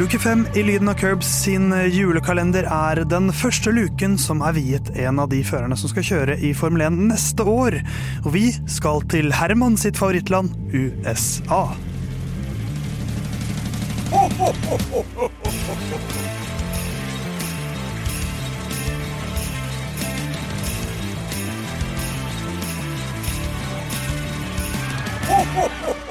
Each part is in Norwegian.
Luke 5 i Lyden av Curbs sin julekalender er den første luken som er viet en av de førerne som skal kjøre i Formel 1 neste år. Og vi skal til Herman sitt favorittland, USA.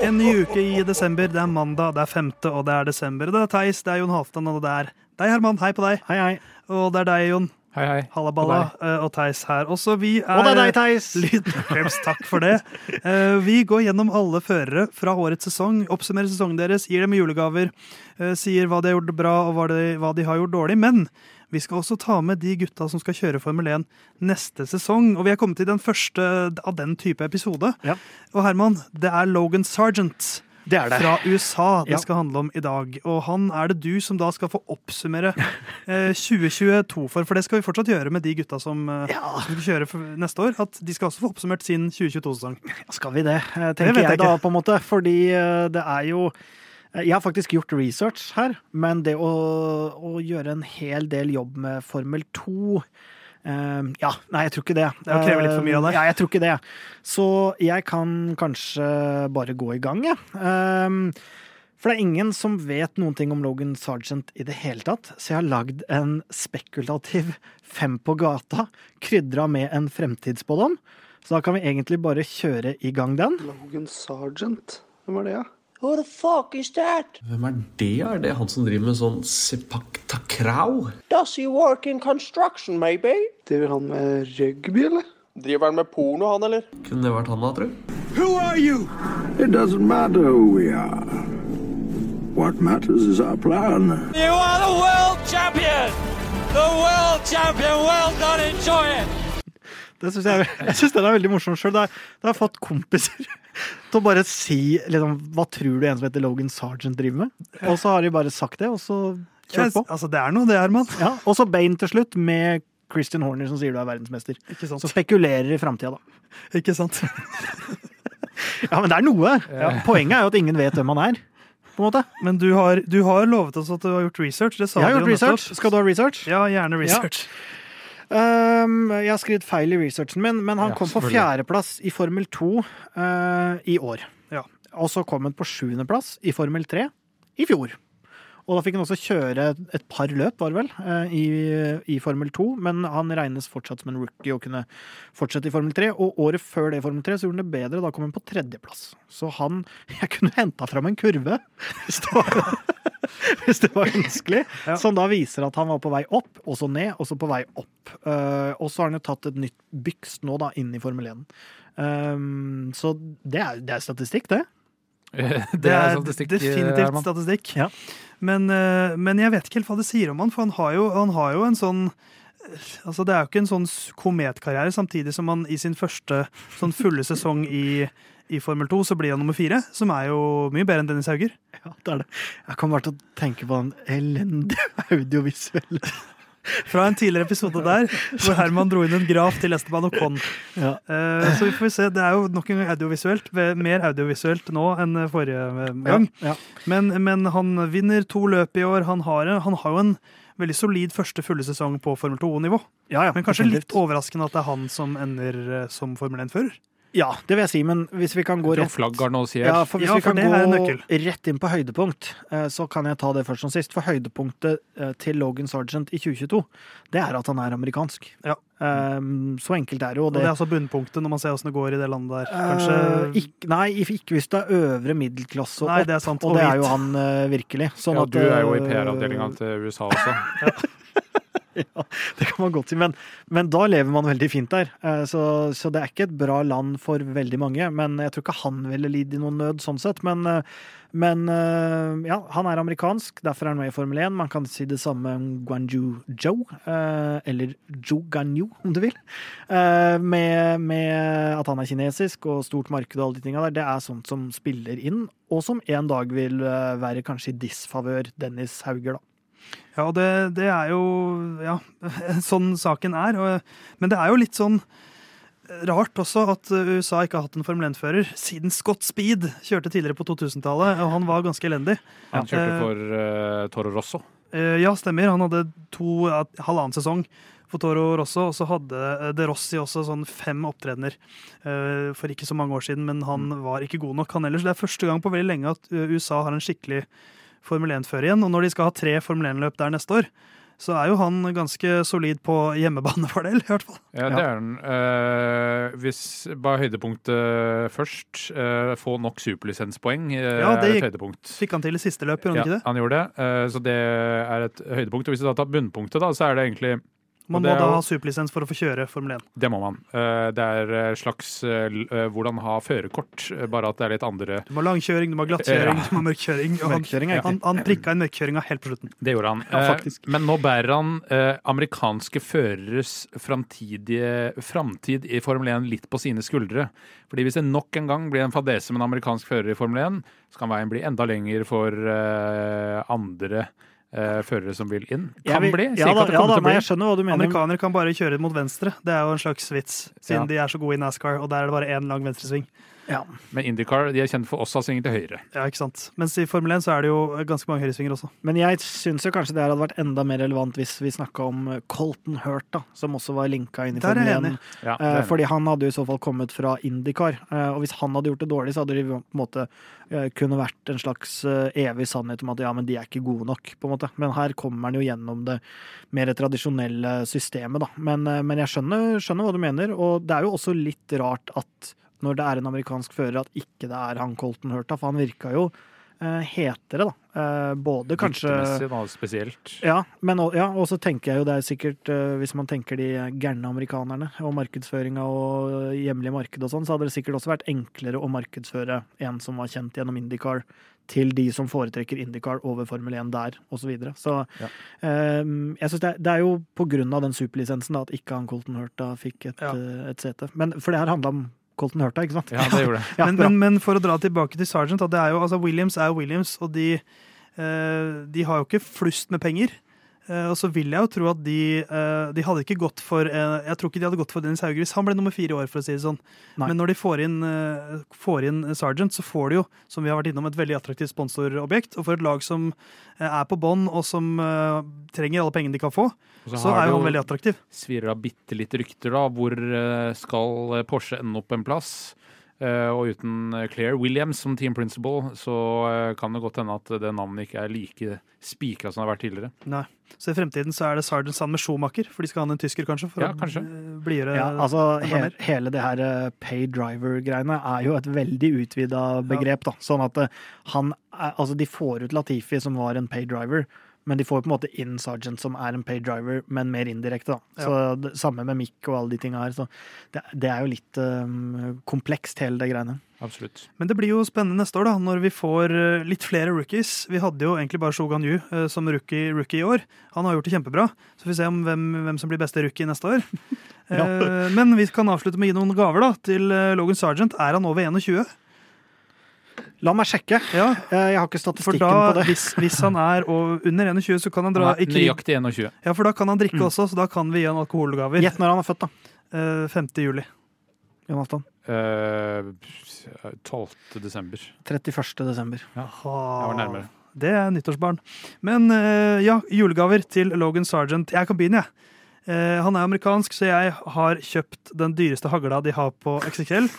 En ny uke i desember. Det er mandag, det er femte, og det er desember. Det er Theis, det er Jon Halvdan, og det er deg, Herman. Hei på deg. Hei, hei. Og det er deg, Jon. Hei, hei. Hallaballa. eh, Og Theis her. Også vi er Og det er deg, Theis! Lyden takk for det. Eh, Vi går gjennom alle førere fra årets sesong, oppsummerer sesongen deres, gir dem julegaver, eh, sier hva de har gjort bra og hva de, hva de har gjort dårlig. Men vi skal også ta med de gutta som skal kjøre Formel 1 neste sesong. Og vi er kommet til den første av den type episode. Ja. Og Herman, det er Logan Sergeant Det er det. fra USA det Ja. skal handle om i dag. Og han er det du som da skal få oppsummere eh, 2022 for. For det skal vi fortsatt gjøre med de gutta som, eh, Ja, som skal kjøre for neste år. At de skal også få oppsummert sin 2022-sesong. skal vi det? tenker Det jeg jeg da, på en måte. Fordi eh, det er jo eh, Jeg har faktisk gjort research her, men det å, å gjøre en hel del jobb med Formel 2 Uh, ja, nei, jeg tror ikke det. Det krever litt for mye av deg. Eh, Ja, jeg tror ikke det. Så jeg kan kanskje bare gå i gang, jeg. Eh, for det er ingen som vet noen ting om Logan Sergeant i det hele tatt, så jeg har lagd en spekulativ fem på gata, krydra med en fremtidsspådom. Så da kan vi egentlig bare kjøre i gang den. Logan Sergeant? Hvem er det, ja? Who the fuck is that? Hvem er det? Er det han som driver med sånn sepak takraw? Does he work in construction, maybe? Driver han med rugby, eller? Driver han med porno, han, eller? Kunne det vært han da, tro? It doesn't matter who we are. What matters is our plan. You are the world champion! The world champion! Well done, enjoy it! Det synes jeg, jeg synes den er veldig morsom sjøl. Da har jeg fått kompiser til å bare si liksom, Hva tror du en som heter Logan Sergeant driver med? Og så har de bare sagt det, og så kjørt på. Altså, det er noe, det, Herman. Ja, og så Bane til slutt, med Christian Horner som sier du er verdensmester. Så spekulerer i framtida, da. Ikke sant? Ja, men det er noe! Poenget er jo at ingen vet hvem han er. Men du har, du har lovet oss at du har gjort research. Det sa Jeg har gjort research. nettopp. Skal du ha research? Ja, gjerne research. Um, jeg har skrevet feil i researchen min, men han Ja, kom på fjerdeplass i Formel 2 uh, i år. Ja. Og så kom han på sjuendeplass i Formel 3 i fjor. Og da fikk han også kjøre et par løp, var det vel, eh, i, i Formel 2. Men han regnes fortsatt som en rookie og kunne fortsette i Formel 3. Og året før det i Formel 3 så gjorde han det bedre. Da kom han på tredjeplass. Så han Jeg kunne henta fram en kurve, hvis det var, hvis det var ønskelig. Ja. Som da viser at han var på vei opp, og så ned, og så på vei opp. Uh, og så har han jo tatt et nytt byks nå, da, inn i Formel 1. Um, så det er, det er statistikk, det. Det er statistikk, definitivt Herman. statistikk. Ja. Men, uh, men jeg vet ikke helt hva det sier om han, for han har jo, han har jo en sånn Altså, det er jo ikke en sånn kometkarriere, samtidig som han i sin første sånn fulle sesong i, i Formel 2, så blir han nummer fire, som er jo mye bedre enn Dennis Hauger. Ja, det er det. Jeg kommer bare tenke på den elendige audiovisuelle Fra en tidligere episode der, hvor Herman dro inn en graf til Esteban Ocon. ja. Eh, så vi får se. Det er jo nok en gang audiovisuelt. Mer audiovisuelt nå enn forrige gang. gang. Ja. Men, men han vinner to løp i år. Han har, han har jo en veldig solid første fulle sesong på Formel 2-nivå. Ja, ja, Men kanskje litt overraskende at det er han som ender eh, som Formel 1-fører. Ja, det vil jeg si, men hvis vi kan gå rett ja, for hvis Ja, vi kan det gå rett inn på høydepunkt, eh, så kan jeg ta det først som sist. For høydepunktet eh, til Logan Sergeant i 2022, det er at han er amerikansk. Ja. Um, Så enkelt er det jo. Og det er altså bunnpunktet når man ser åssen det går i det landet der. kanskje? Kanskje ikke, nei, ikke hvis det er øvre middelklasse og Nei, opp, det er sant. og det er jo han eh, virkelig. Sånn Ja, at, du er jo i eh, PR-avdelinga til USA også. Ja, det kan man godt si, men, men da lever man veldig fint der. Eh, Så, så det er ikke et bra land for veldig mange. Men jeg tror ikke han ville lidd i noen nød sånn sett. Men, eh, men eh, ja, han er amerikansk, derfor er han med i Formel 1. Man kan si det samme om Guanju Joe, eller Zhou Ganyu, om du vil. Med, med at han er kinesisk og stort marked og alle de tinga der. Det er sånt som spiller inn, og som en dag vil være kanskje i disfavør Dennis Hauger, da. Ja, det, det er jo ja, sånn saken er. Og, men det er jo litt sånn rart også at USA ikke har hatt en Formel 1-fører siden Scott Speed kjørte tidligere på 2000-tallet, og han var ganske elendig. Han kjørte Eh, for uh, Toro Rosso. Uh, Ja, stemmer. Han hadde to, uh, halvannen sesong for Toro Rosso, og så hadde De Rossi også sånn fem opptredener for ikke så mange år siden, men han var ikke god nok, han ellers. Det er første gang på veldig lenge at USA har en skikkelig Formel 1-fører igjen, og når de skal ha tre Formel 1-løp der neste år, så er jo han ganske solid på hjemmebanefordel, i hvert fall. Ja, det er han. Eh, hvis bare høydepunktet først. eh, få nok superlisenspoeng Eh, Ja, det er gikk-. Fikk han til i siste løp, gjorde han Ja, ikke det? han gjorde det. eh, så det er et høydepunkt. Og hvis du tar bunnpunktet, da, så er det egentlig Man må da ha superlisens for å få kjøre Formel 1. Det må man. Eh, det er eh, slags eh, hvordan ha førerkort, bare at det er litt andre Du må ha langkjøring, du må ha glattkjøring, Ja. du må ha mørkkjøring. Han, Mørkkjøring er han, han prikka inn mørkkjøringa helt på slutten. Det gjorde han. Ja. Men nå bærer han amerikanske føreres framtid i Formel 1 litt på sine skuldre. Fordi hvis det nok en gang blir en fadese med en amerikansk fører i Formel 1, så kan veien bli enda lenger for andre eh, førere som vil inn. Kan vil- bli. Ja, da, ja, da, nei, jeg skjønner hva du mener. Amerikanere kan bare kjøre mot venstre. Det er jo en slags vits, siden Ja. de er så gode i NASCAR, og der er det bare én lang venstresving. Ja. Men IndyCar de er kjent for også å svinge til høyre. Ja, ikke sant? Mens i Formel 1 så er det jo ganske mange høyresvinger også. Men jeg syns jo kanskje det hadde vært enda mer relevant hvis vi snakka om Colton Hurt, da, som også var linka inn i Der er jeg Formel 1. enig. Ja, Eh, fordi han hadde jo i så fall kommet fra IndyCar. Eh, og hvis han hadde gjort det dårlig, så hadde det på en måte eh, kunne vært en slags eh, evig sannhet om at ja, men de er ikke gode nok, på en måte. Men her kommer han jo gjennom det mer tradisjonelle systemet, da. Men, eh, men jeg skjønner, skjønner hva du mener, og det er jo også litt rart at når det er en amerikansk fører, at ikke det er han Colton Hurt, for han virka jo eh, hetere, da. Eh, både kanskje da, spesielt. ja, men ja, og så tenker jeg jo det er sikkert eh, Hvis man tenker de gærne amerikanerne og markedsføringa og hjemlige marked og sånn, så hadde det sikkert også vært enklere å markedsføre en som var kjent gjennom IndyCar, til de som foretrekker IndyCar over Formel 1 der, osv. Så, videre. så Ja. eh, jeg synes det, det er jo på grunn av den superlisensen da, at ikke han Colton Hurt fikk et, Ja. eh, et sete. Men for det her handla om Colton Hurta, ikke sant? Ja, det gjorde det. Ja, men, men, men for å dra tilbake til Sergeant, at det er jo, altså Williams er Williams, og de, eh, de har jo ikke flust med penger. Eh, og så vil jeg jo tro at de, eh, de hadde ikke gått for eh, Jeg tror ikke de hadde gått for Dennis Haugerud. Han ble nummer fire i år, for å si det sånn. Nei. Men når de får inn, får inn Sergeant, så får de jo, som vi har vært innom, et veldig attraktivt sponsorobjekt. Og for et lag som er på bånn, og som trenger alle pengene de kan få, så, så er jo han veldig attraktiv. svirrer av bitte litt rykter, da. Hvor skal Porsche ende opp en plass? Eh, og uten Claire Williams som team principal, så eh, kan det godt hende at det navnet ikke er like spikra som det har vært tidligere. Nei. Så i fremtiden så er det Sergeant Sand med Schumacher, for de skal ha en tysker, kanskje? For Ja, å kanskje. eh, blidgjøre Ja, altså he. Hele det her pay driver-greiene er jo et veldig utvida begrep. da, Sånn at han Altså, de får ut Latifi, som var en pay driver, men de får på en måte inn Sergeant, som er en pay driver, men mer indirekte. da. Så det, Samme med Mick og alle de tinga her. Så det, det er jo litt um, komplekst, hele det greiene. Absolutt. Men det blir jo spennende neste år, da, når vi får eh, litt flere rookies. Vi hadde jo egentlig bare Shogan Yu eh, som rookie, rookie i år. Han har gjort det kjempebra. Så får vi se om hvem, hvem som blir beste rookie neste år. ja. Men vi kan avslutte med å gi noen gaver da, til eh, Logan Sergeant. Er han over 21? La meg sjekke. Ja, Eh, Jeg har ikke for statistikken da, på det. hvis, hvis han er under 21, så kan han dra Nei, krig Nøyaktig 21. Ja, for da kan han drikke Mm. også, så da kan vi gi han alkoholgaver. Gjett når han er født, da. Eh, 5. juli. Jonathan. Uh, 12. desember. 31. desember. Jeg var nærmere. Det er nyttårsbarn. Men uh, ja, julegaver til Logan Sergeant. Jeg kan begynne, jeg. Uh, han er amerikansk, så jeg har kjøpt den dyreste hagla de har på XXL.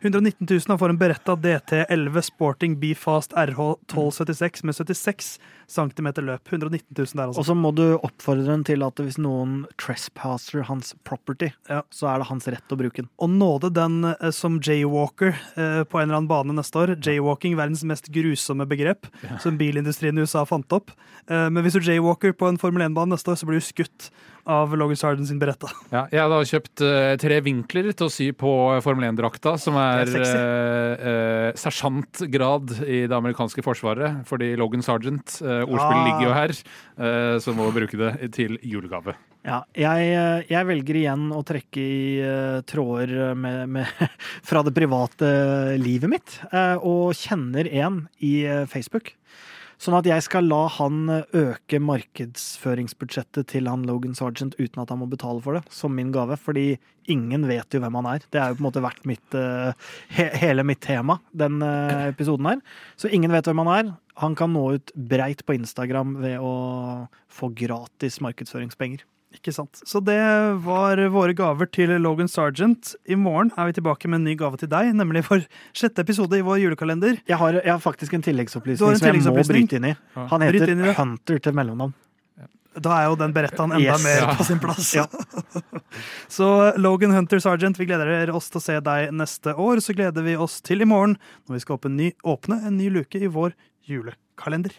119 000 han får en Beretta DT11 Sporting B-Fast RH 1276 med 76 cm løp. 119 000 der, Og altså. så må du oppfordre den til at hvis noen trespasser hans property, Ja. så er det hans rett å bruke den. Og nåde den eh, som jaywalker eh, på en eller annen bane neste år. Jaywalking, verdens mest grusomme begrep som bilindustrien i USA fant opp. Eh, men hvis du jaywalker på en Formel 1-bane neste år, så blir du skutt av Logan Sarden sin Beretta. Ja, jeg har da kjøpt uh, tre vinkler til å sy på Formel 1-drakta, som er, er uh, sersjantgrad i det amerikanske forsvaret. Fordi Logan Sergeant, ordspillet Ah. ligger jo her, så må vi bruke det til julegave. Ja, jeg, jeg velger igjen å trekke i uh, tråder med, med, fra det private livet mitt, uh, og kjenner en i uh, Facebook Sånn at jeg skal la han eh, øke markedsføringsbudsjettet til han Logan Sergeant uten at han må betale for det, som min gave. Fordi ingen vet jo hvem han er. Det er jo på en måte vært mitt, eh, he hele mitt tema, den eh, episoden her. Så ingen vet hvem han er. Han kan nå ut breit på Instagram ved å få gratis markedsføringspenger. Ikke sant. Så det var våre gaver til Logan Sergeant. I morgen er vi tilbake med en ny gave til deg, nemlig for sjette episode i vår julekalender. Jeg har, jeg har faktisk en tilleggsopplysning en som jeg må bryte inn i. Han heter i. Hunter til mellomnavn. Da er jo den berettaen enda Yes. mer på sin plass. Ja. så Logan Hunter Sergeant, vi gleder oss til å se deg neste år. Så gleder vi oss til i morgen, når vi skal åpne en ny, åpne en ny luke i vår julekalender.